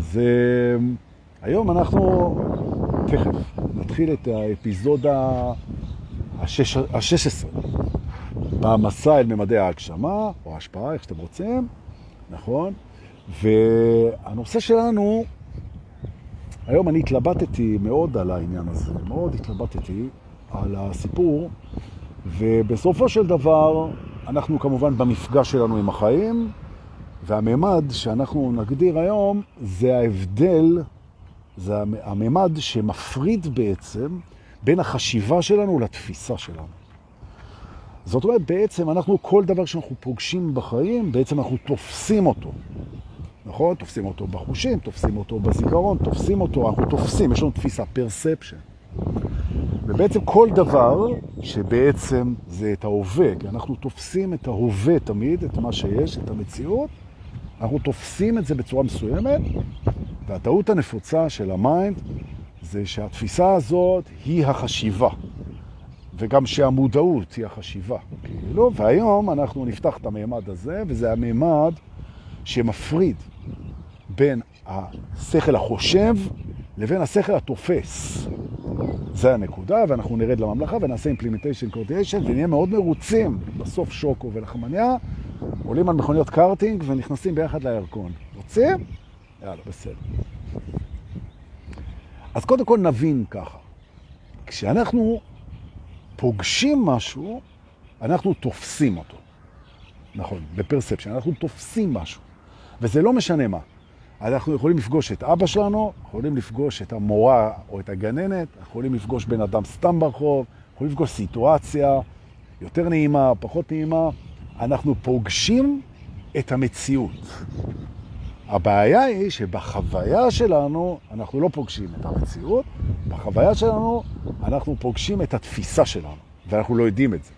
אז uh, היום אנחנו תכף נתחיל את האפיזודה ה-16 במסע אל ממדי ההגשמה, או ההשפעה, איך שאתם רוצים, נכון? והנושא שלנו, היום אני התלבטתי מאוד על העניין הזה, מאוד התלבטתי על הסיפור, ובסופו של דבר אנחנו כמובן במפגש שלנו עם החיים, והממד שאנחנו נגדיר היום זה ההבדל, זה הממד שמפריד בעצם בין החשיבה שלנו לתפיסה שלנו. זאת אומרת, בעצם אנחנו, כל דבר שאנחנו פוגשים בחיים, בעצם אנחנו תופסים אותו. נכון? תופסים אותו בחושים, תופסים אותו בזיכרון, תופסים אותו, אנחנו תופסים, יש לנו תפיסה, פרספשן. ובעצם כל דבר שבעצם זה את ההווה, כי אנחנו תופסים את ההווה תמיד, את מה שיש, את המציאות, אנחנו תופסים את זה בצורה מסוימת, והטעות הנפוצה של ה mind זה שהתפיסה הזאת היא החשיבה, וגם שהמודעות היא החשיבה. כאילו, והיום אנחנו נפתח את המימד הזה, וזה המימד שמפריד בין השכל החושב לבין השכל התופס. זה הנקודה, ואנחנו נרד לממלכה ונעשה implementation coordination ונהיה מאוד מרוצים. בסוף שוקו ולחמניה עולים על מכוניות קארטינג ונכנסים ביחד לירקון. רוצים? יאללה, בסדר. אז קודם כל נבין ככה. כשאנחנו פוגשים משהו, אנחנו תופסים אותו. נכון, בפרספשן, אנחנו תופסים משהו. וזה לא משנה מה. אנחנו יכולים לפגוש את אבא שלנו, יכולים לפגוש את המורה או את הגננת, יכולים לפגוש בן אדם סתם ברחוב, יכולים לפגוש סיטואציה יותר נעימה, פחות נעימה. אנחנו פוגשים את המציאות. הבעיה היא שבחוויה שלנו אנחנו לא פוגשים את המציאות, בחוויה שלנו אנחנו פוגשים את התפיסה שלנו, ואנחנו לא יודעים את זה.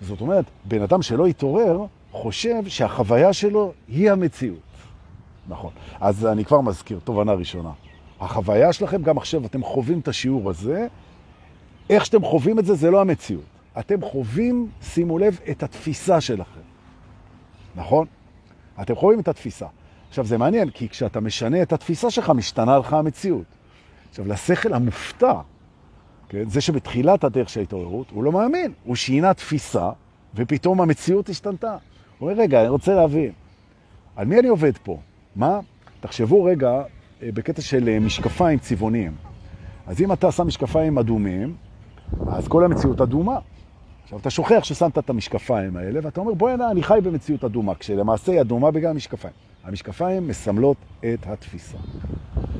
זאת אומרת, בן אדם שלא יתעורר חושב שהחוויה שלו היא המציאות. נכון. אז אני כבר מזכיר, תובנה ראשונה. החוויה שלכם, גם עכשיו אתם חווים את השיעור הזה, איך שאתם חווים את זה, זה לא המציאות. אתם חווים, שימו לב, את התפיסה שלכם. נכון? אתם חווים את התפיסה. עכשיו, זה מעניין, כי כשאתה משנה את התפיסה שלך, משתנה לך המציאות. עכשיו, לשכל המופתע, כן, זה שבתחילת הדרך של ההתעוררות, הוא לא מאמין. הוא שינה תפיסה, ופתאום המציאות השתנתה. הוא אומר, רגע, אני רוצה להבין, על מי אני עובד פה? מה? תחשבו רגע אה, בקטע של אה, משקפיים צבעוניים. אז אם אתה שם משקפיים אדומים, אז כל המציאות אדומה. עכשיו, אתה שוכח ששמת את המשקפיים האלה, ואתה אומר, בואי הנה, אני חי במציאות אדומה, כשלמעשה היא אדומה בגלל המשקפיים. המשקפיים מסמלות את התפיסה.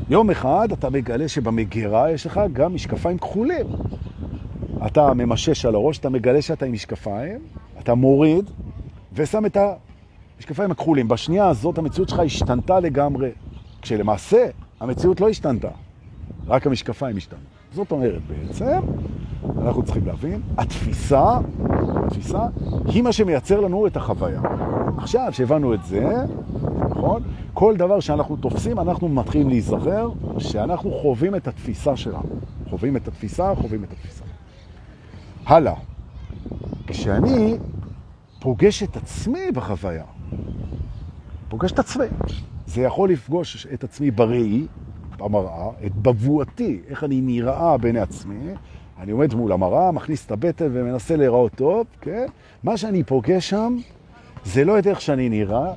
יום אחד אתה מגלה שבמגירה יש לך גם משקפיים כחולים. אתה ממשש על הראש, אתה מגלה שאתה עם משקפיים, אתה מוריד ושם את המשקפיים הכחולים. בשנייה הזאת המציאות שלך השתנתה לגמרי, כשלמעשה המציאות לא השתנתה, רק המשקפיים השתנו. זאת אומרת בעצם, אנחנו צריכים להבין, התפיסה, התפיסה היא מה שמייצר לנו את החוויה. עכשיו שהבנו את זה, נכון? כל דבר שאנחנו תופסים, אנחנו מתחילים להיזכר שאנחנו חווים את התפיסה שלנו. חווים את התפיסה, חווים את התפיסה. הלאה. כשאני פוגש את עצמי בחוויה, פוגש את עצמי, זה יכול לפגוש את עצמי בראי, במראה, את בבואתי, איך אני נראה בין עצמי, אני עומד מול המראה, מכניס את הבטן ומנסה להיראות טוב, כן? מה שאני פוגש שם זה לא את איך שאני נראה,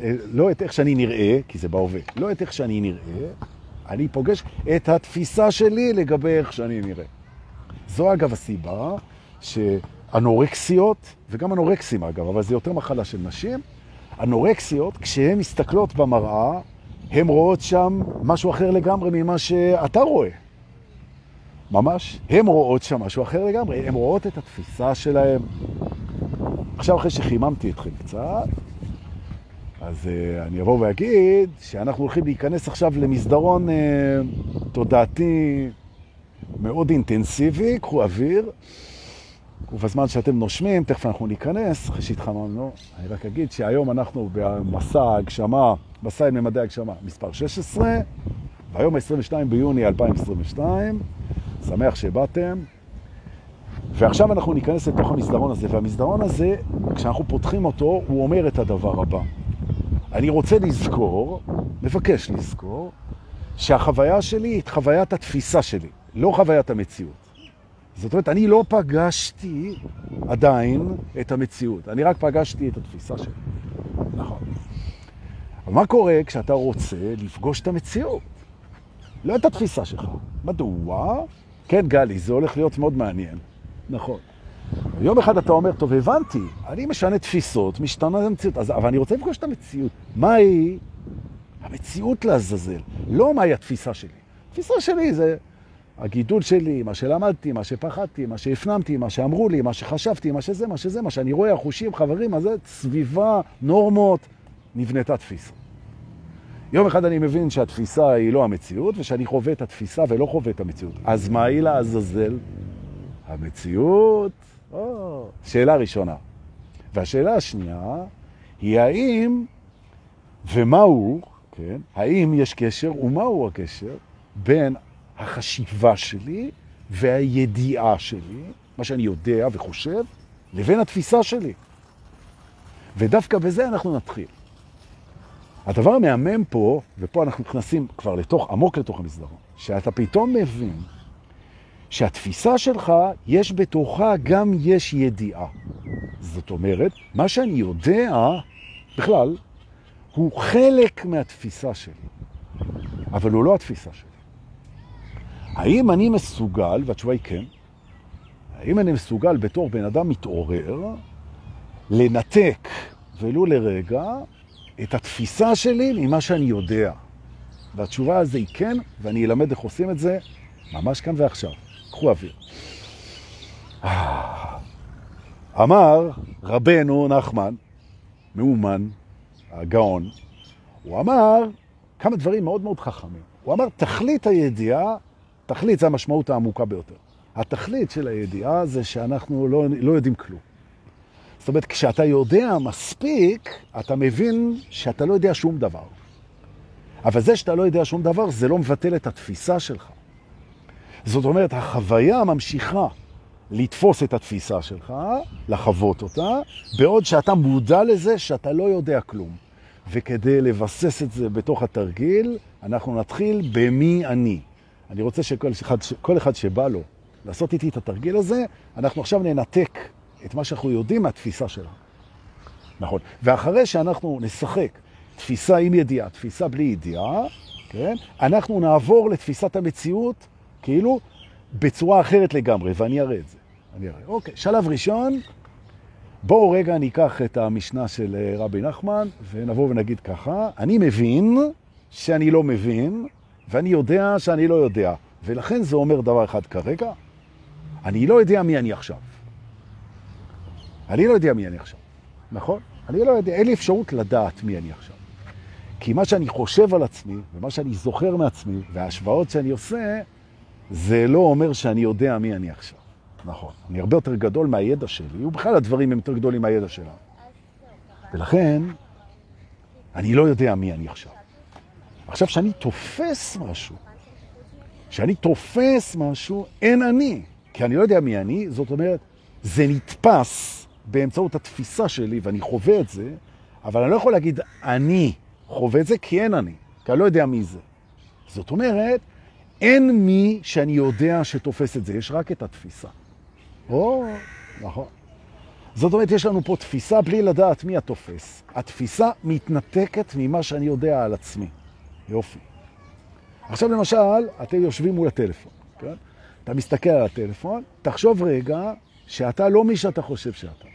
אה, לא את איך שאני נראה, כי זה בהווה, לא את איך שאני נראה, אני פוגש את התפיסה שלי לגבי איך שאני נראה. זו אגב הסיבה שאנורקסיות, וגם אנורקסים אגב, אבל זה יותר מחלה של נשים, אנורקסיות, כשהן מסתכלות במראה, הן רואות שם משהו אחר לגמרי ממה שאתה רואה. ממש. הן רואות שם משהו אחר לגמרי, הן רואות את התפיסה שלהן. עכשיו, אחרי שחיממתי אתכם קצת, אז uh, אני אבוא ואגיד שאנחנו הולכים להיכנס עכשיו למסדרון uh, תודעתי מאוד אינטנסיבי, קחו אוויר, ובזמן שאתם נושמים, תכף אנחנו ניכנס, אחרי שהתחממנו, אני רק אגיד שהיום אנחנו במסע הגשמה, מסע עם ממדי הגשמה, מספר 16, והיום ה-22 ביוני 2022, שמח שבאתם. ועכשיו אנחנו ניכנס לתוך המסדרון הזה, והמסדרון הזה, כשאנחנו פותחים אותו, הוא אומר את הדבר הבא. אני רוצה לזכור, מבקש לזכור, שהחוויה שלי היא חוויית התפיסה שלי, לא חוויית המציאות. זאת אומרת, אני לא פגשתי עדיין את המציאות, אני רק פגשתי את התפיסה שלי. נכון. אבל מה קורה כשאתה רוצה לפגוש את המציאות? לא את התפיסה שלך. מדוע? כן, גלי, זה הולך להיות מאוד מעניין. נכון. יום אחד אתה אומר, טוב, הבנתי, אני משנה תפיסות, משתנה המציאות, אז, אבל אני רוצה לפגוש את המציאות. מהי המציאות לעזאזל? לא מהי התפיסה שלי. התפיסה שלי זה הגידול שלי, מה שלמדתי, מה שפחדתי, מה שהפנמתי, מה שאמרו לי, מה שחשבתי, מה שזה, מה שזה, מה שאני רואה, החושים, חברים, אז זה סביבה, נורמות, נבנתה תפיסה. יום אחד אני מבין שהתפיסה היא לא המציאות, ושאני חווה את התפיסה ולא חווה את המציאות. אז מה היא לעזאזל? המציאות? או, שאלה ראשונה. והשאלה השנייה היא האם ומהו, כן, האם יש קשר ומהו הקשר בין החשיבה שלי והידיעה שלי, מה שאני יודע וחושב, לבין התפיסה שלי. ודווקא בזה אנחנו נתחיל. הדבר המהמם פה, ופה אנחנו נכנסים כבר לתוך, עמוק לתוך המסדרון, שאתה פתאום מבין שהתפיסה שלך, יש בתוכה גם יש ידיעה. זאת אומרת, מה שאני יודע, בכלל, הוא חלק מהתפיסה שלי, אבל הוא לא התפיסה שלי. האם אני מסוגל, והתשובה היא כן, האם אני מסוגל בתור בן אדם מתעורר לנתק, ולו לרגע, את התפיסה שלי ממה שאני יודע? והתשובה הזו היא כן, ואני אלמד איך עושים את זה ממש כאן ועכשיו. קחו אוויר. אמר רבנו נחמן, מאומן, הגאון, הוא אמר כמה דברים מאוד מאוד חכמים. הוא אמר, תכלית הידיעה, תכלית זה המשמעות העמוקה ביותר. התכלית של הידיעה זה שאנחנו לא, לא יודעים כלום. זאת אומרת, כשאתה יודע מספיק, אתה מבין שאתה לא יודע שום דבר. אבל זה שאתה לא יודע שום דבר, זה לא מבטל את התפיסה שלך. זאת אומרת, החוויה ממשיכה לתפוס את התפיסה שלך, לחוות אותה, בעוד שאתה מודע לזה שאתה לא יודע כלום. וכדי לבסס את זה בתוך התרגיל, אנחנו נתחיל במי אני. אני רוצה שכל אחד, כל אחד שבא לו לעשות איתי את התרגיל הזה, אנחנו עכשיו ננתק את מה שאנחנו יודעים מהתפיסה שלנו. נכון. ואחרי שאנחנו נשחק תפיסה עם ידיעה, תפיסה בלי ידיעה, כן? אנחנו נעבור לתפיסת המציאות כאילו בצורה אחרת לגמרי, ואני אראה את זה. אני אראה. אוקיי, שלב ראשון, בואו רגע ניקח את המשנה של אה, רבי נחמן ונבוא ונגיד ככה, אני מבין שאני לא מבין, ואני יודע שאני לא יודע. ולכן זה אומר דבר אחד כרגע, אני לא יודע מי אני עכשיו. אני לא יודע מי אני עכשיו, נכון? אני לא יודע, אין לי אפשרות לדעת מי אני עכשיו. כי מה שאני חושב על עצמי, ומה שאני זוכר מעצמי, וההשוואות שאני עושה, זה לא אומר שאני יודע מי אני עכשיו. נכון. אני הרבה יותר גדול מהידע שלי, ובכלל הדברים הם יותר גדולים מהידע שלנו. ולכן, אני לא יודע מי אני עכשיו. עכשיו, כשאני תופס משהו, כשאני תופס משהו, אין אני. כי אני לא יודע מי אני, זאת אומרת, זה נתפס באמצעות התפיסה שלי, ואני חווה את זה, אבל אני לא יכול להגיד, אני חווה את זה, כי אין אני, כי אני לא יודע מי זה. זאת אומרת, אין מי שאני יודע שתופס את זה, יש רק את התפיסה. או, נכון. זאת אומרת, יש לנו פה תפיסה בלי לדעת מי התופס. התפיסה מתנתקת ממה שאני יודע על עצמי. יופי. עכשיו למשל, אתם יושבים מול הטלפון, כן? אתה מסתכל על הטלפון, תחשוב רגע שאתה לא מי שאתה חושב שאתה.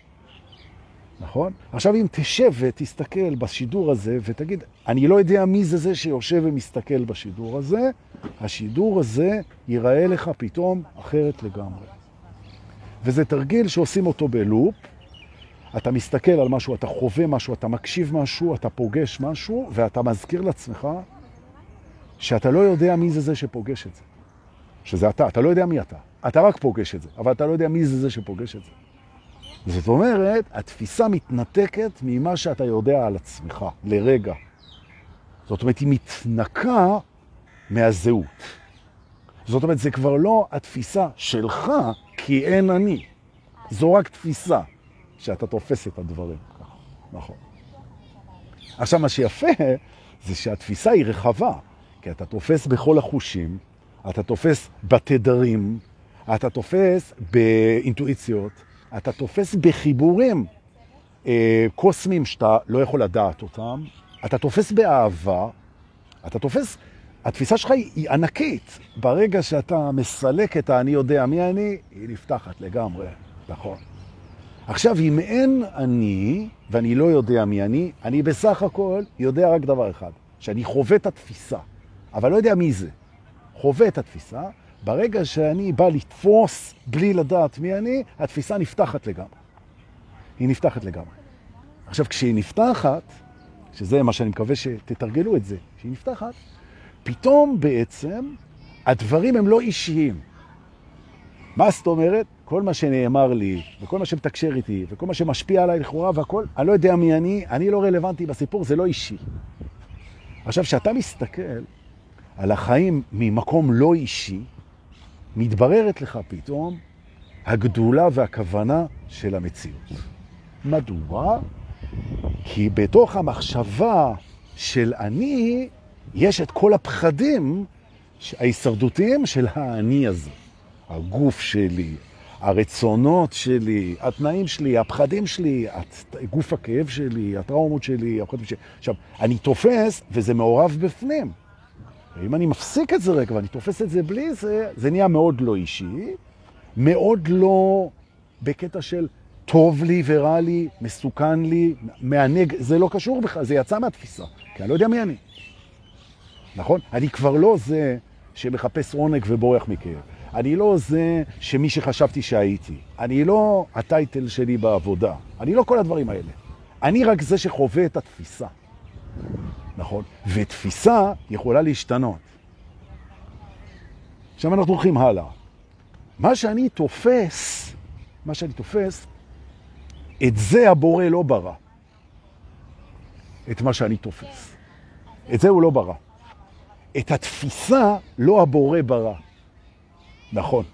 נכון? עכשיו אם תשב ותסתכל בשידור הזה ותגיד, אני לא יודע מי זה זה שיושב ומסתכל בשידור הזה, השידור הזה ייראה לך פתאום אחרת לגמרי. וזה תרגיל שעושים אותו בלופ, אתה מסתכל על משהו, אתה חווה משהו, אתה מקשיב משהו, אתה פוגש משהו, ואתה מזכיר לעצמך שאתה לא יודע מי זה זה שפוגש את זה. שזה אתה, אתה לא יודע מי אתה. אתה רק פוגש את זה, אבל אתה לא יודע מי זה זה שפוגש את זה. זאת אומרת, התפיסה מתנתקת ממה שאתה יודע על עצמך, לרגע. זאת אומרת, היא מתנקה מהזהות. זאת אומרת, זה כבר לא התפיסה שלך, כי אין אני. זו רק תפיסה שאתה תופס את הדברים. נכון. עכשיו, מה שיפה זה שהתפיסה היא רחבה, כי אתה תופס בכל החושים, אתה תופס בתדרים, אתה תופס באינטואיציות, אתה תופס בחיבורים אה, קוסמים שאתה לא יכול לדעת אותם, אתה תופס באהבה, אתה תופס, התפיסה שלך היא ענקית. ברגע שאתה מסלק את ה"אני יודע מי אני", היא נפתחת לגמרי, נכון. עכשיו, אם אין אני, ואני לא יודע מי אני, אני בסך הכל יודע רק דבר אחד, שאני חווה את התפיסה, אבל לא יודע מי זה. חווה את התפיסה, ברגע שאני בא לתפוס בלי לדעת מי אני, התפיסה נפתחת לגמרי. היא נפתחת לגמרי. עכשיו, כשהיא נפתחת, שזה מה שאני מקווה שתתרגלו את זה, כשהיא נפתחת, פתאום בעצם הדברים הם לא אישיים. מה זאת אומרת? כל מה שנאמר לי, וכל מה שמתקשר איתי, וכל מה שמשפיע עליי לכאורה והכל, אני לא יודע מי אני, אני לא רלוונטי בסיפור, זה לא אישי. עכשיו, כשאתה מסתכל על החיים ממקום לא אישי, מתבררת לך פתאום הגדולה והכוונה של המציאות. מדוע? כי בתוך המחשבה של אני, יש את כל הפחדים ההישרדותיים של האני הזה. הגוף שלי, הרצונות שלי, התנאים שלי, הפחדים שלי, גוף הכאב שלי, הטראומות שלי, הפחדים שלי. עכשיו, אני תופס, וזה מעורב בפנים. ואם אני מפסיק את זה רגע ואני תופס את זה בלי זה, זה נהיה מאוד לא אישי, מאוד לא בקטע של טוב לי ורע לי, מסוכן לי, מענג, זה לא קשור בכלל, זה יצא מהתפיסה, כי אני לא יודע מי אני. נכון? אני כבר לא זה שמחפש עונג ובורח מכאב. אני לא זה שמי שחשבתי שהייתי. אני לא הטייטל שלי בעבודה. אני לא כל הדברים האלה. אני רק זה שחווה את התפיסה. נכון? ותפיסה יכולה להשתנות. עכשיו אנחנו הולכים הלאה. מה שאני תופס, מה שאני תופס, את זה הבורא לא ברא. את מה שאני תופס. את זה הוא לא ברא. את התפיסה לא הבורא ברא. נכון.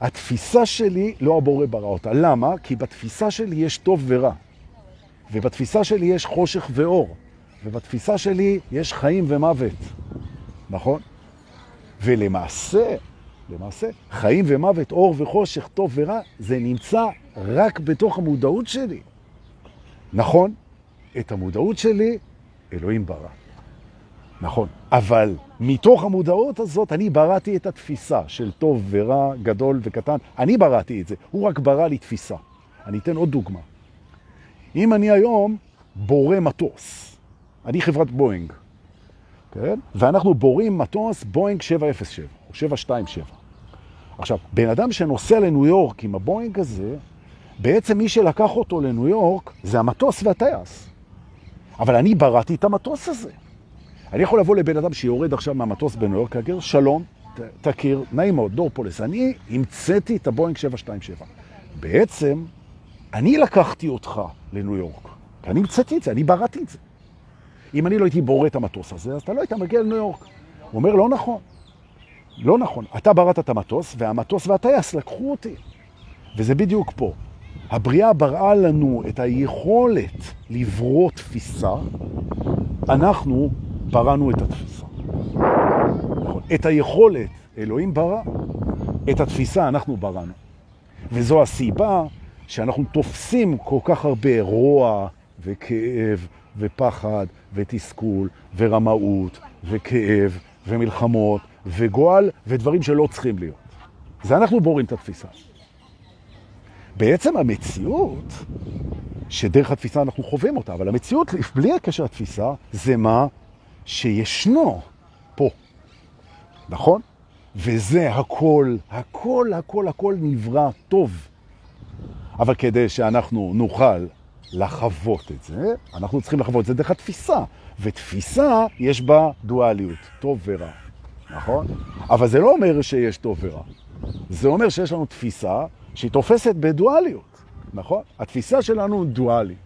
התפיסה שלי לא הבורא ברא אותה. למה? כי בתפיסה שלי יש טוב ורע. ובתפיסה שלי יש חושך ואור. ובתפיסה שלי יש חיים ומוות. נכון? ולמעשה, למעשה, חיים ומוות, אור וחושך, טוב ורע, זה נמצא רק בתוך המודעות שלי. נכון, את המודעות שלי אלוהים ברא. נכון. אבל מתוך המודעות הזאת אני בראתי את התפיסה של טוב ורע, גדול וקטן. אני בראתי את זה, הוא רק ברא לי תפיסה. אני אתן עוד דוגמה. אם אני היום בורא מטוס, אני חברת בואינג, כן? ואנחנו בורים מטוס בואינג 707 או 727. עכשיו, בן אדם שנוסע לניו יורק עם הבואינג הזה, בעצם מי שלקח אותו לניו יורק זה המטוס והטייס. אבל אני בראתי את המטוס הזה. אני יכול לבוא לבן אדם שיורד עכשיו מהמטוס בניו יורק, להגיד, שלום, תכיר, נעים מאוד, דור פולס, אני המצאתי את הבואינג 727. בעצם, אני לקחתי אותך לניו יורק, אני המצאתי את זה, אני בראתי את זה. אם אני לא הייתי בורא את המטוס הזה, אז אתה לא היית מגיע לניו יורק. הוא אומר, לא נכון. לא נכון. אתה בראת את המטוס, והמטוס והטייס לקחו אותי. וזה בדיוק פה. הבריאה בראה לנו את היכולת לברוא תפיסה, אנחנו בראנו את התפיסה. נכון. את היכולת אלוהים ברא, את התפיסה אנחנו בראנו. וזו הסיבה שאנחנו תופסים כל כך הרבה רוע וכאב ופחד ותסכול ורמאות וכאב ומלחמות וגועל ודברים שלא צריכים להיות. זה אנחנו בורים את התפיסה. בעצם המציאות, שדרך התפיסה אנחנו חווים אותה, אבל המציאות, בלי הקשר לתפיסה, זה מה שישנו פה, נכון? וזה הכל, הכל, הכל, הכל נברא טוב. אבל כדי שאנחנו נוכל לחוות את זה, אנחנו צריכים לחוות את זה דרך התפיסה. ותפיסה, יש בה דואליות, טוב ורע, נכון? אבל זה לא אומר שיש טוב ורע. זה אומר שיש לנו תפיסה שהיא תופסת בדואליות, נכון? התפיסה שלנו דואלית.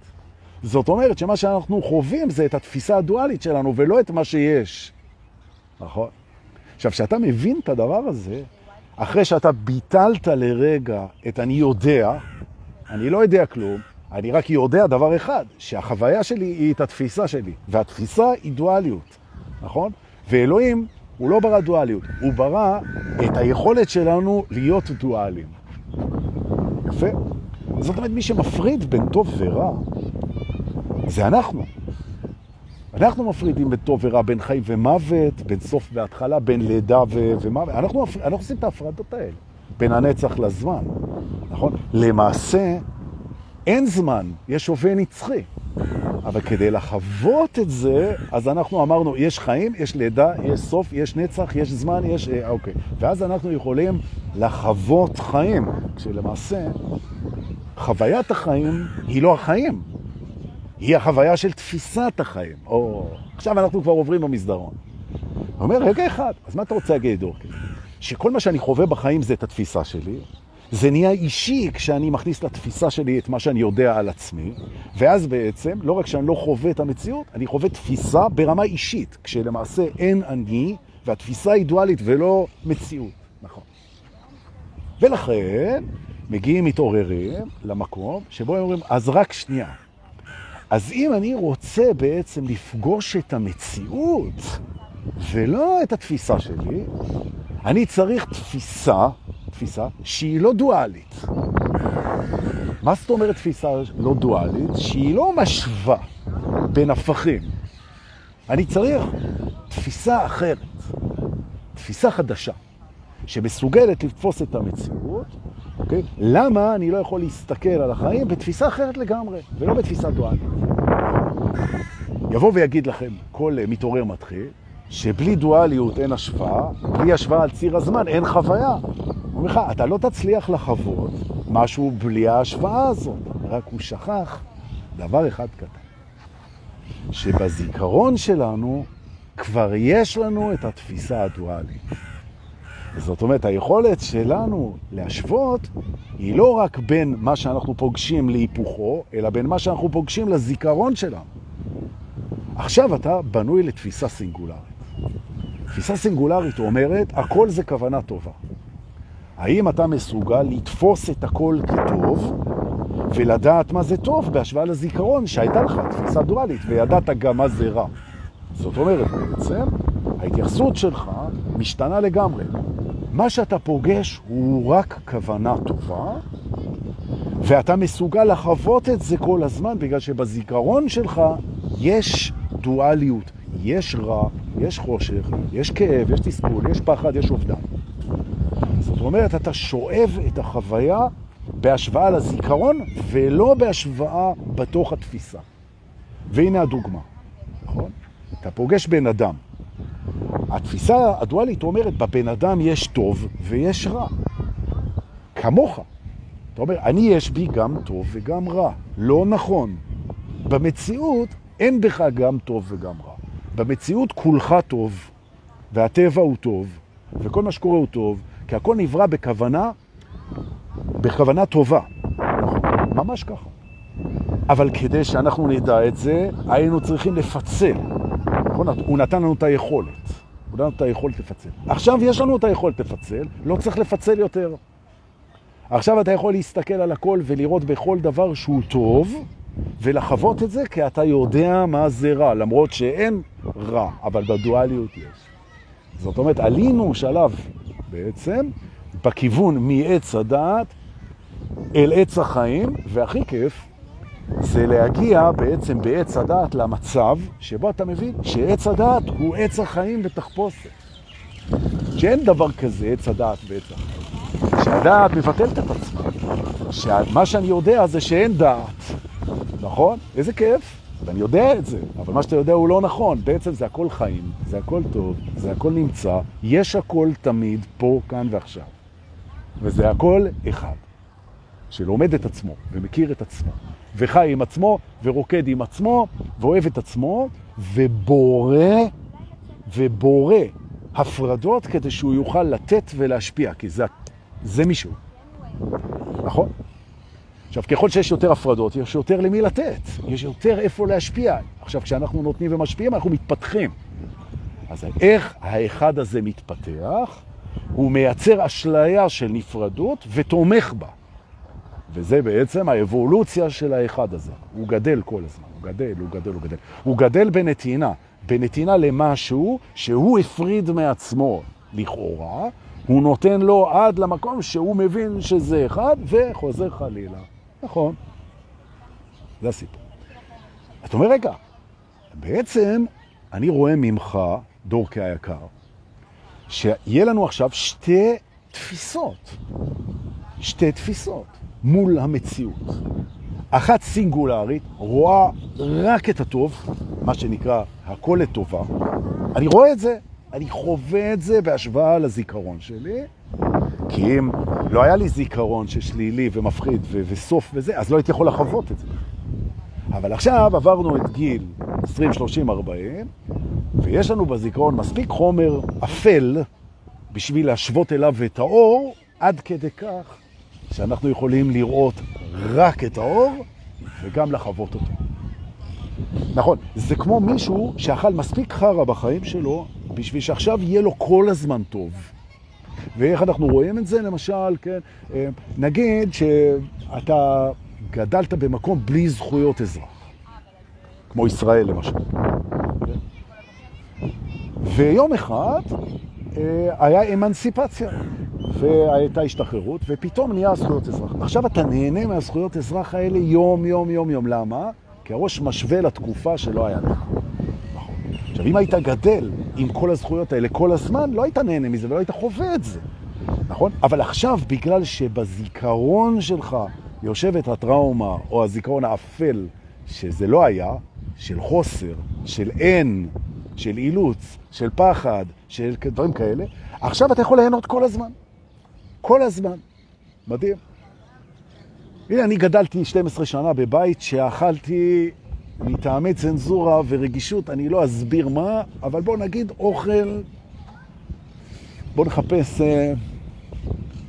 זאת אומרת שמה שאנחנו חווים זה את התפיסה הדואלית שלנו ולא את מה שיש, נכון? עכשיו, כשאתה מבין את הדבר הזה, אחרי שאתה ביטלת לרגע את אני יודע, אני לא יודע כלום, אני רק יודע דבר אחד, שהחוויה שלי היא את התפיסה שלי, והתפיסה היא דואליות, נכון? ואלוהים, הוא לא ברא דואליות, הוא ברא את היכולת שלנו להיות דואליים. יפה. זאת אומרת, מי שמפריד בין טוב ורע, זה אנחנו. אנחנו מפרידים בין טוב ורע, בין חיים ומוות, בין סוף והתחלה, בין לידה ו- ומוות. אנחנו, אנחנו עושים את ההפרדות האלה, בין הנצח לזמן, נכון? למעשה, אין זמן, יש הווה נצחי. אבל כדי לחוות את זה, אז אנחנו אמרנו, יש חיים, יש לידה, יש סוף, יש נצח, יש זמן, יש... אה, אוקיי. ואז אנחנו יכולים לחוות חיים, כשלמעשה חוויית החיים היא לא החיים, היא החוויה של תפיסת החיים. או, עכשיו אנחנו כבר עוברים במסדרון. הוא אומר, רגע אחד, אז מה אתה רוצה להגיד, דורקי? שכל מה שאני חווה בחיים זה את התפיסה שלי, זה נהיה אישי כשאני מכניס לתפיסה שלי את מה שאני יודע על עצמי, ואז בעצם, לא רק שאני לא חווה את המציאות, אני חווה תפיסה ברמה אישית, כשלמעשה אין אני, והתפיסה היא דואלית ולא מציאות. נכון. ולכן, מגיעים מתעוררים למקום שבו הם אומרים, אז רק שנייה. אז אם אני רוצה בעצם לפגוש את המציאות ולא את התפיסה שלי, אני צריך תפיסה, תפיסה שהיא לא דואלית. מה זאת אומרת תפיסה לא דואלית? שהיא לא משווה בין הפכים. אני צריך תפיסה אחרת, תפיסה חדשה, שמסוגלת לתפוס את המציאות אוקיי? למה אני לא יכול להסתכל על החיים בתפיסה אחרת לגמרי, ולא בתפיסה דואלית? יבוא ויגיד לכם, כל מתעורר מתחיל, שבלי דואליות אין השוואה, בלי השוואה על ציר הזמן אין חוויה. אומר לך, אתה לא תצליח לחוות משהו בלי ההשוואה הזאת, רק הוא שכח דבר אחד קטן, שבזיכרון שלנו כבר יש לנו את התפיסה הדואלית. זאת אומרת, היכולת שלנו להשוות היא לא רק בין מה שאנחנו פוגשים להיפוכו, אלא בין מה שאנחנו פוגשים לזיכרון שלנו. עכשיו אתה בנוי לתפיסה סינגולרית. תפיסה סינגולרית אומרת, הכל זה כוונה טובה. האם אתה מסוגל לתפוס את הכל כטוב ולדעת מה זה טוב בהשוואה לזיכרון שהייתה לך תפיסה דואלית וידעת גם מה זה רע. זאת אומרת, בעצם, ההתייחסות שלך משתנה לגמרי. מה שאתה פוגש הוא רק כוונה טובה, ואתה מסוגל לחוות את זה כל הזמן, בגלל שבזיכרון שלך יש דואליות, יש רע, יש חושך, יש כאב, יש תסכול, יש פחד, יש אובדן. זאת אומרת, אתה שואב את החוויה בהשוואה לזיכרון, ולא בהשוואה בתוך התפיסה. והנה הדוגמה, נכון? אתה פוגש בן אדם, התפיסה הדואלית אומרת, בבן אדם יש טוב ויש רע. כמוך. אתה אומר, אני יש בי גם טוב וגם רע. לא נכון. במציאות אין בך גם טוב וגם רע. במציאות כולך טוב, והטבע הוא טוב, וכל מה שקורה הוא טוב, כי הכל נברא בכוונה, בכוונה טובה. ממש ככה. אבל כדי שאנחנו נדע את זה, היינו צריכים לפצל. נכון? הוא נתן לנו את היכולת. הוא נתן את היכולת לפצל. עכשיו יש לנו את היכולת לפצל, לא צריך לפצל יותר. עכשיו אתה יכול להסתכל על הכל ולראות בכל דבר שהוא טוב, ולחוות את זה כי אתה יודע מה זה רע, למרות שאין רע, אבל בדואליות יש. זאת אומרת, עלינו שלב בעצם בכיוון מעץ הדעת אל עץ החיים, והכי כיף זה להגיע בעצם בעץ הדעת למצב שבו אתה מבין שעץ הדעת הוא עץ החיים בתחפושת. שאין דבר כזה עץ הדעת ועץ החיים. שהדעת מבטלת את עצמה. שמה שאני יודע זה שאין דעת. נכון? איזה כיף. ואני יודע את זה, אבל מה שאתה יודע הוא לא נכון. בעצם זה הכל חיים, זה הכל טוב, זה הכל נמצא, יש הכל תמיד, פה, כאן ועכשיו. וזה הכל אחד, שלומד את עצמו ומכיר את עצמו. וחי עם עצמו, ורוקד עם עצמו, ואוהב את עצמו, ובורא, ובורא הפרדות כדי שהוא יוכל לתת ולהשפיע, כי זה, זה מישהו. נכון? עכשיו, ככל שיש יותר הפרדות, יש יותר למי לתת, יש יותר איפה להשפיע. עכשיו, כשאנחנו נותנים ומשפיעים, אנחנו מתפתחים. אז איך האחד הזה מתפתח? הוא מייצר אשליה של נפרדות ותומך בה. וזה בעצם האבולוציה של האחד הזה. הוא גדל כל הזמן, הוא גדל, הוא גדל, הוא גדל. הוא גדל בנתינה, בנתינה למשהו שהוא הפריד מעצמו לכאורה, הוא נותן לו עד למקום שהוא מבין שזה אחד וחוזר חלילה. נכון. זה הסיפור. אתה אומר, רגע, בעצם אני רואה ממך, דורקי היקר, שיהיה לנו עכשיו שתי תפיסות, שתי תפיסות מול המציאות. אחת סינגולרית, רואה רק את הטוב, מה שנקרא הכל לטובה. אני רואה את זה, אני חווה את זה בהשוואה לזיכרון שלי, כי אם לא היה לי זיכרון ששלילי ומפחיד וסוף וזה, אז לא הייתי יכול לחוות את זה. אבל עכשיו עברנו את גיל 20, 30, 40, ויש לנו בזיכרון מספיק חומר אפל בשביל להשוות אליו את האור, עד כדי כך שאנחנו יכולים לראות רק את האור וגם לחוות אותו. נכון, זה כמו מישהו שאכל מספיק חרה בחיים שלו בשביל שעכשיו יהיה לו כל הזמן טוב. ואיך אנחנו רואים את זה? למשל, כן, אה, נגיד שאתה גדלת במקום בלי זכויות אזרח, כמו ישראל למשל. ויום אחד אה, היה אמנסיפציה, והייתה השתחררות, ופתאום נהיה זכויות אזרח. עכשיו אתה נהנה מהזכויות אזרח האלה יום, יום, יום, יום. למה? כי הראש משווה לתקופה שלא היה לך. אם היית גדל עם כל הזכויות האלה כל הזמן, לא היית נהנה מזה ולא היית חווה את זה. נכון? אבל עכשיו, בגלל שבזיכרון שלך יושבת הטראומה או הזיכרון האפל, שזה לא היה, של חוסר, של אין, של אילוץ, של פחד, של דברים כאלה, עכשיו אתה יכול ליהנות כל הזמן. כל הזמן. מדהים. הנה, אני גדלתי 12 שנה בבית שאכלתי מטעמי צנזורה ורגישות, אני לא אסביר מה, אבל בוא נגיד אוכל, בוא נחפש, אה,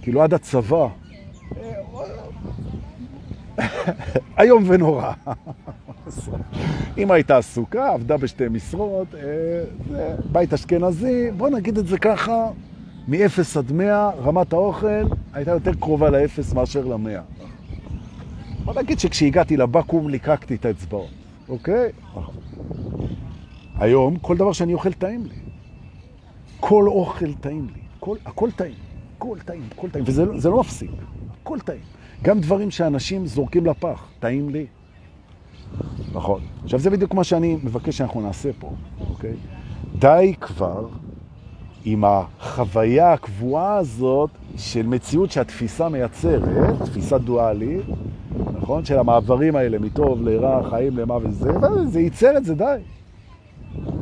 כאילו עד הצבא. היום ונורא. אמא הייתה עסוקה, עבדה בשתי משרות, אה, בית אשכנזי, בוא נגיד את זה ככה, מ-0 עד 100, רמת האוכל הייתה יותר קרובה ל-0 מאשר ל-100. בוא נגיד שכשהגעתי לבקו"ם ליקקתי את האצבעות, אוקיי? היום כל דבר שאני אוכל טעים לי. כל אוכל טעים לי. כל, הכל טעים. הכל טעים, הכל טעים. וזה לא, לא מפסיק. הכל טעים. גם דברים שאנשים זורקים לפח, טעים לי. נכון. עכשיו זה בדיוק מה שאני מבקש שאנחנו נעשה פה, אוקיי? די כבר עם החוויה הקבועה הזאת של מציאות שהתפיסה מייצרת, תפיסה דואלית, נכון? של המעברים האלה מטוב לרע, חיים למוות, זה, זה ייצר את זה, די.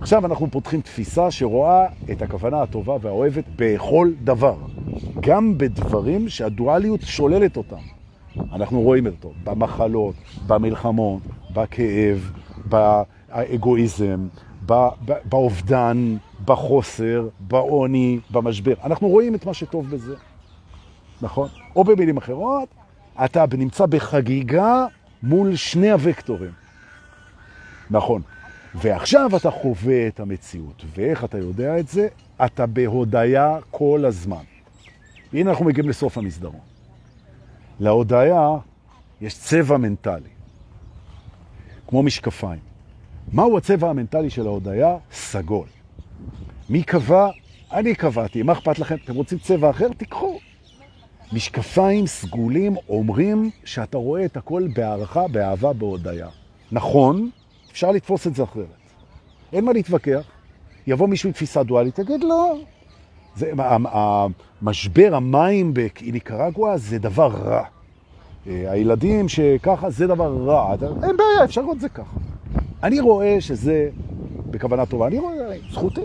עכשיו אנחנו פותחים תפיסה שרואה את הכוונה הטובה והאוהבת בכל דבר, גם בדברים שהדואליות שוללת אותם. אנחנו רואים את זה במחלות, במלחמות, בכאב, באגואיזם, באובדן, בחוסר, בעוני, במשבר. אנחנו רואים את מה שטוב בזה, נכון? או במילים אחרות, אתה נמצא בחגיגה מול שני הוקטורים. נכון. ועכשיו אתה חווה את המציאות. ואיך אתה יודע את זה? אתה בהודעה כל הזמן. והנה אנחנו מגיעים לסוף המסדרון. להודעה יש צבע מנטלי, כמו משקפיים. מהו הצבע המנטלי של ההודעה? סגול. מי קבע? אני קבעתי. מה אכפת לכם? אתם רוצים צבע אחר? תיקחו. משקפיים סגולים אומרים שאתה רואה את הכל בהערכה, באהבה, בהודעה. נכון, אפשר לתפוס את זה אחרת. אין מה להתווכח. יבוא מישהו עם תפיסה דואלית, תגיד לא. זה, המשבר המים בניקרגואה זה דבר רע. אה, הילדים שככה זה דבר רע. אין בעיה, אפשר לראות זה ככה. אני רואה שזה בכוונה טובה. אני רואה, זכותי.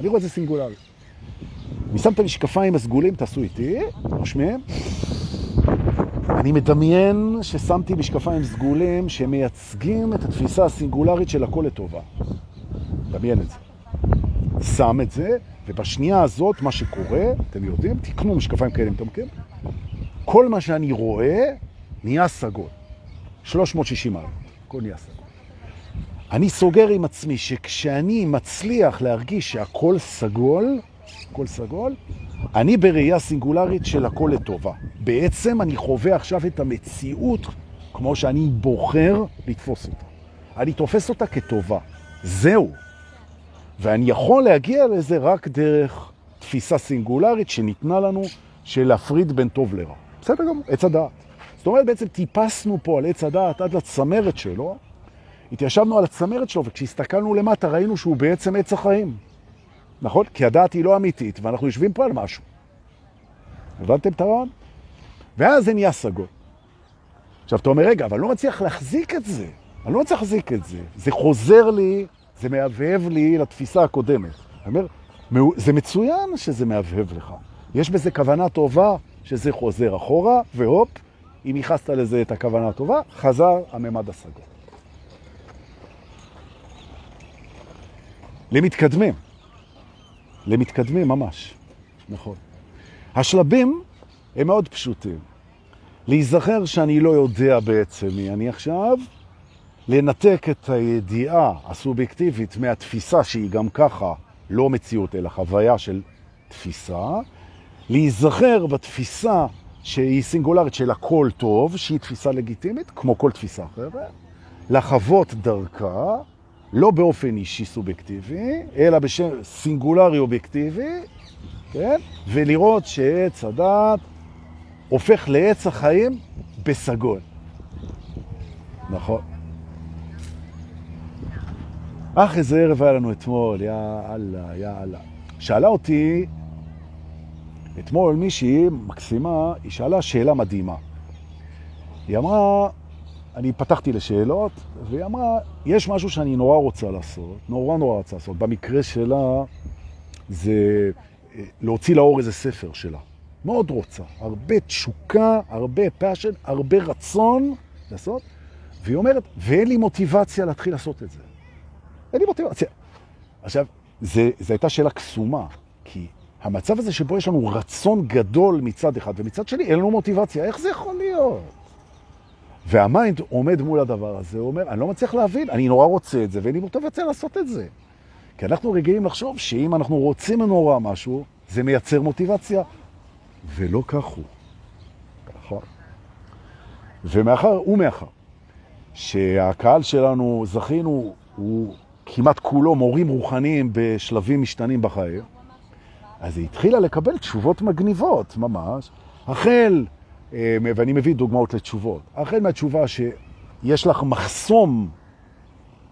אני רואה את זה סינגולרי. אני שם את המשקפיים הסגולים, תעשו איתי, רושמים. אני מדמיין ששמתי משקפיים סגולים שמייצגים את התפיסה הסינגולרית של הכל לטובה. דמיין את זה. שם את זה, ובשנייה הזאת, מה שקורה, אתם יודעים, תקנו משקפיים כאלה אתם מכירים, כל מה שאני רואה נהיה סגול. 360 מעלות, הכל נהיה סגול. אני סוגר עם עצמי שכשאני מצליח להרגיש שהכל סגול, הכל סגול, אני בראייה סינגולרית של הכל לטובה. בעצם אני חווה עכשיו את המציאות כמו שאני בוחר לתפוס אותה. אני תופס אותה כטובה. זהו. ואני יכול להגיע לזה רק דרך תפיסה סינגולרית שניתנה לנו של להפריד בין טוב לרע. בסדר גמור, עץ הדעת. זאת אומרת, בעצם טיפסנו פה על עץ הדעת עד לצמרת שלו, התיישבנו על הצמרת שלו, וכשהסתכלנו למטה ראינו שהוא בעצם עץ החיים. נכון? כי הדעת היא לא אמיתית, ואנחנו יושבים פה על משהו. הבנתם את הרעיון? ואז זה נהיה סגול. עכשיו, אתה אומר, רגע, אבל לא מצליח להחזיק את זה. אני לא מצליח להחזיק את זה. זה חוזר לי, זה מהבהב לי לתפיסה הקודמת. אני אומר, זה מצוין שזה מהבהב לך. יש בזה כוונה טובה שזה חוזר אחורה, והופ, אם ייחסת לזה את הכוונה הטובה, חזר הממד הסגול. למתקדמים. למתקדמים ממש, נכון. השלבים הם מאוד פשוטים. להיזכר שאני לא יודע בעצם מי אני עכשיו, לנתק את הידיעה הסובייקטיבית מהתפיסה שהיא גם ככה לא מציאות אלא חוויה של תפיסה, להיזכר בתפיסה שהיא סינגולרית של הכל טוב, שהיא תפיסה לגיטימית, כמו כל תפיסה אחרת, לחוות דרכה, לא באופן אישי סובייקטיבי, אלא בשם סינגולרי אובייקטיבי, כן? ולראות שעץ הדת הופך לעץ החיים בסגול. נכון. אך איזה ערב היה לנו אתמול, יא אללה, יא אללה. שאלה אותי אתמול מישהי מקסימה, היא שאלה שאלה מדהימה. היא אמרה, אני פתחתי לשאלות, והיא אמרה, יש משהו שאני נורא רוצה לעשות, נורא נורא רוצה לעשות. במקרה שלה זה אה, להוציא לאור איזה ספר שלה. מאוד רוצה. הרבה תשוקה, הרבה passion, הרבה רצון לעשות. והיא אומרת, ואין לי מוטיבציה להתחיל לעשות את זה. אין לי מוטיבציה. עכשיו, זו הייתה שאלה קסומה, כי המצב הזה שבו יש לנו רצון גדול מצד אחד, ומצד שני אין לנו מוטיבציה, איך זה יכול להיות? והמיינד עומד מול הדבר הזה, הוא אומר, אני לא מצליח להבין, אני נורא רוצה את זה, ואין לי מוטיבציה לעשות את זה. כי אנחנו רגילים לחשוב שאם אנחנו רוצים נורא משהו, זה מייצר מוטיבציה, ולא כך הוא. נכון. ומאחר, ומאחר, שהקהל שלנו, זכינו, הוא כמעט כולו מורים רוחניים בשלבים משתנים בחיים, אז היא התחילה לקבל תשובות מגניבות, ממש. החל, ואני מביא דוגמאות לתשובות, החל מהתשובה שיש לך מחסום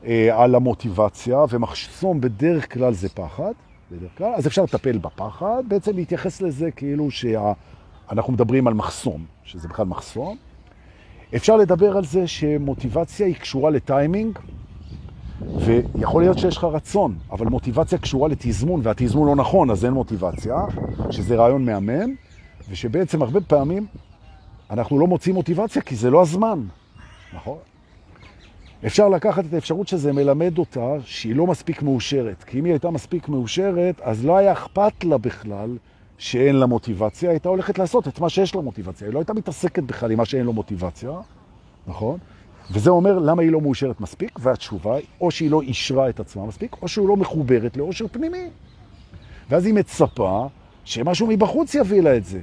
אה, על המוטיבציה, ומחסום בדרך כלל זה פחד, בדרך כלל, אז אפשר לטפל בפחד, בעצם להתייחס לזה כאילו שאנחנו מדברים על מחסום, שזה בכלל מחסום. אפשר לדבר על זה שמוטיבציה היא קשורה לטיימינג, ויכול להיות שיש לך רצון, אבל מוטיבציה קשורה לתזמון, והתזמון לא נכון, אז אין מוטיבציה, שזה רעיון מהמם, ושבעצם הרבה פעמים אנחנו לא מוצאים מוטיבציה כי זה לא הזמן, נכון? אפשר לקחת את האפשרות שזה מלמד אותה שהיא לא מספיק מאושרת, כי אם היא הייתה מספיק מאושרת, אז לא היה אכפת לה בכלל שאין לה מוטיבציה, הייתה הולכת לעשות את מה שיש לה מוטיבציה, היא לא הייתה מתעסקת בכלל עם מה שאין לו מוטיבציה, נכון? וזה אומר למה היא לא מאושרת מספיק, והתשובה היא או שהיא לא אישרה את עצמה מספיק, או שהוא לא מחוברת לאושר פנימי. ואז היא מצפה שמשהו מבחוץ יביא לה את זה.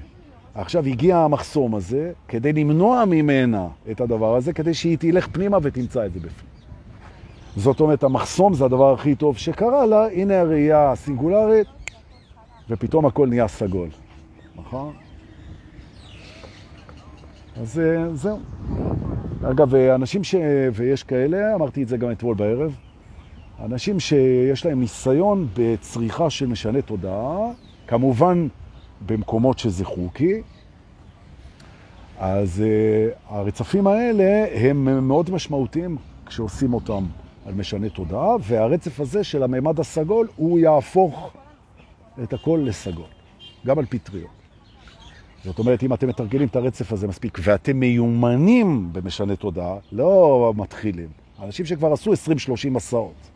עכשיו הגיע המחסום הזה כדי למנוע ממנה את הדבר הזה, כדי שהיא תלך פנימה ותמצא את זה בפנים. זאת אומרת, המחסום זה הדבר הכי טוב שקרה לה, הנה הראייה הסינגולרית, ופתאום הכל נהיה סגול. נכון? אז אה, זהו. אגב, אנשים ש... ויש כאלה, אמרתי את זה גם אתמול בערב, אנשים שיש להם ניסיון בצריכה של משנה תודעה, כמובן במקומות שזה חוקי, אז uh, הרצפים האלה הם מאוד משמעותיים כשעושים אותם על משנה תודעה, והרצף הזה של הממד הסגול, הוא יהפוך את הכל לסגול, גם על פטריות. זאת אומרת, אם אתם מתרגלים את הרצף הזה מספיק, ואתם מיומנים במשנה תודעה, לא מתחילים, אנשים שכבר עשו 20-30 מסעות,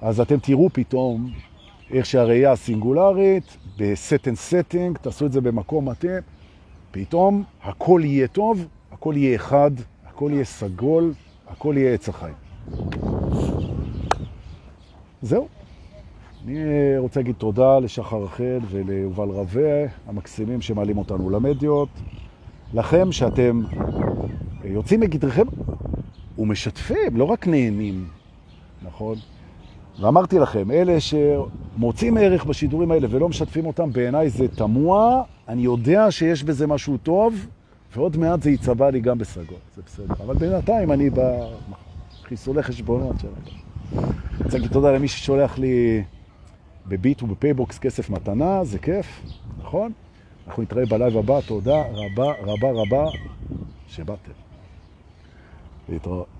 אז אתם תראו פתאום איך שהראייה הסינגולרית, ב set and setting, תעשו את זה במקום מתאים, פתאום הכל יהיה טוב, הכל יהיה אחד, הכל יהיה סגול, הכל יהיה עץ החיים. זהו. אני רוצה להגיד תודה לשחר רחל וליובל רווה, המקסימים שמעלים אותנו למדיות. לכם שאתם יוצאים מגדרכם ומשתפים, לא רק נהנים, נכון? ואמרתי לכם, אלה שמוצאים ערך בשידורים האלה ולא משתפים אותם, בעיניי זה תמוה. אני יודע שיש בזה משהו טוב, ועוד מעט זה יצבע לי גם בסגול, זה בסדר. אבל בינתיים אני בחיסולי חשבונות. אני רוצה להגיד תודה למי ששולח לי בביט ובפייבוקס כסף מתנה, זה כיף, נכון? אנחנו נתראה ב live הבא, תודה רבה רבה רבה שבאתם. להתראות.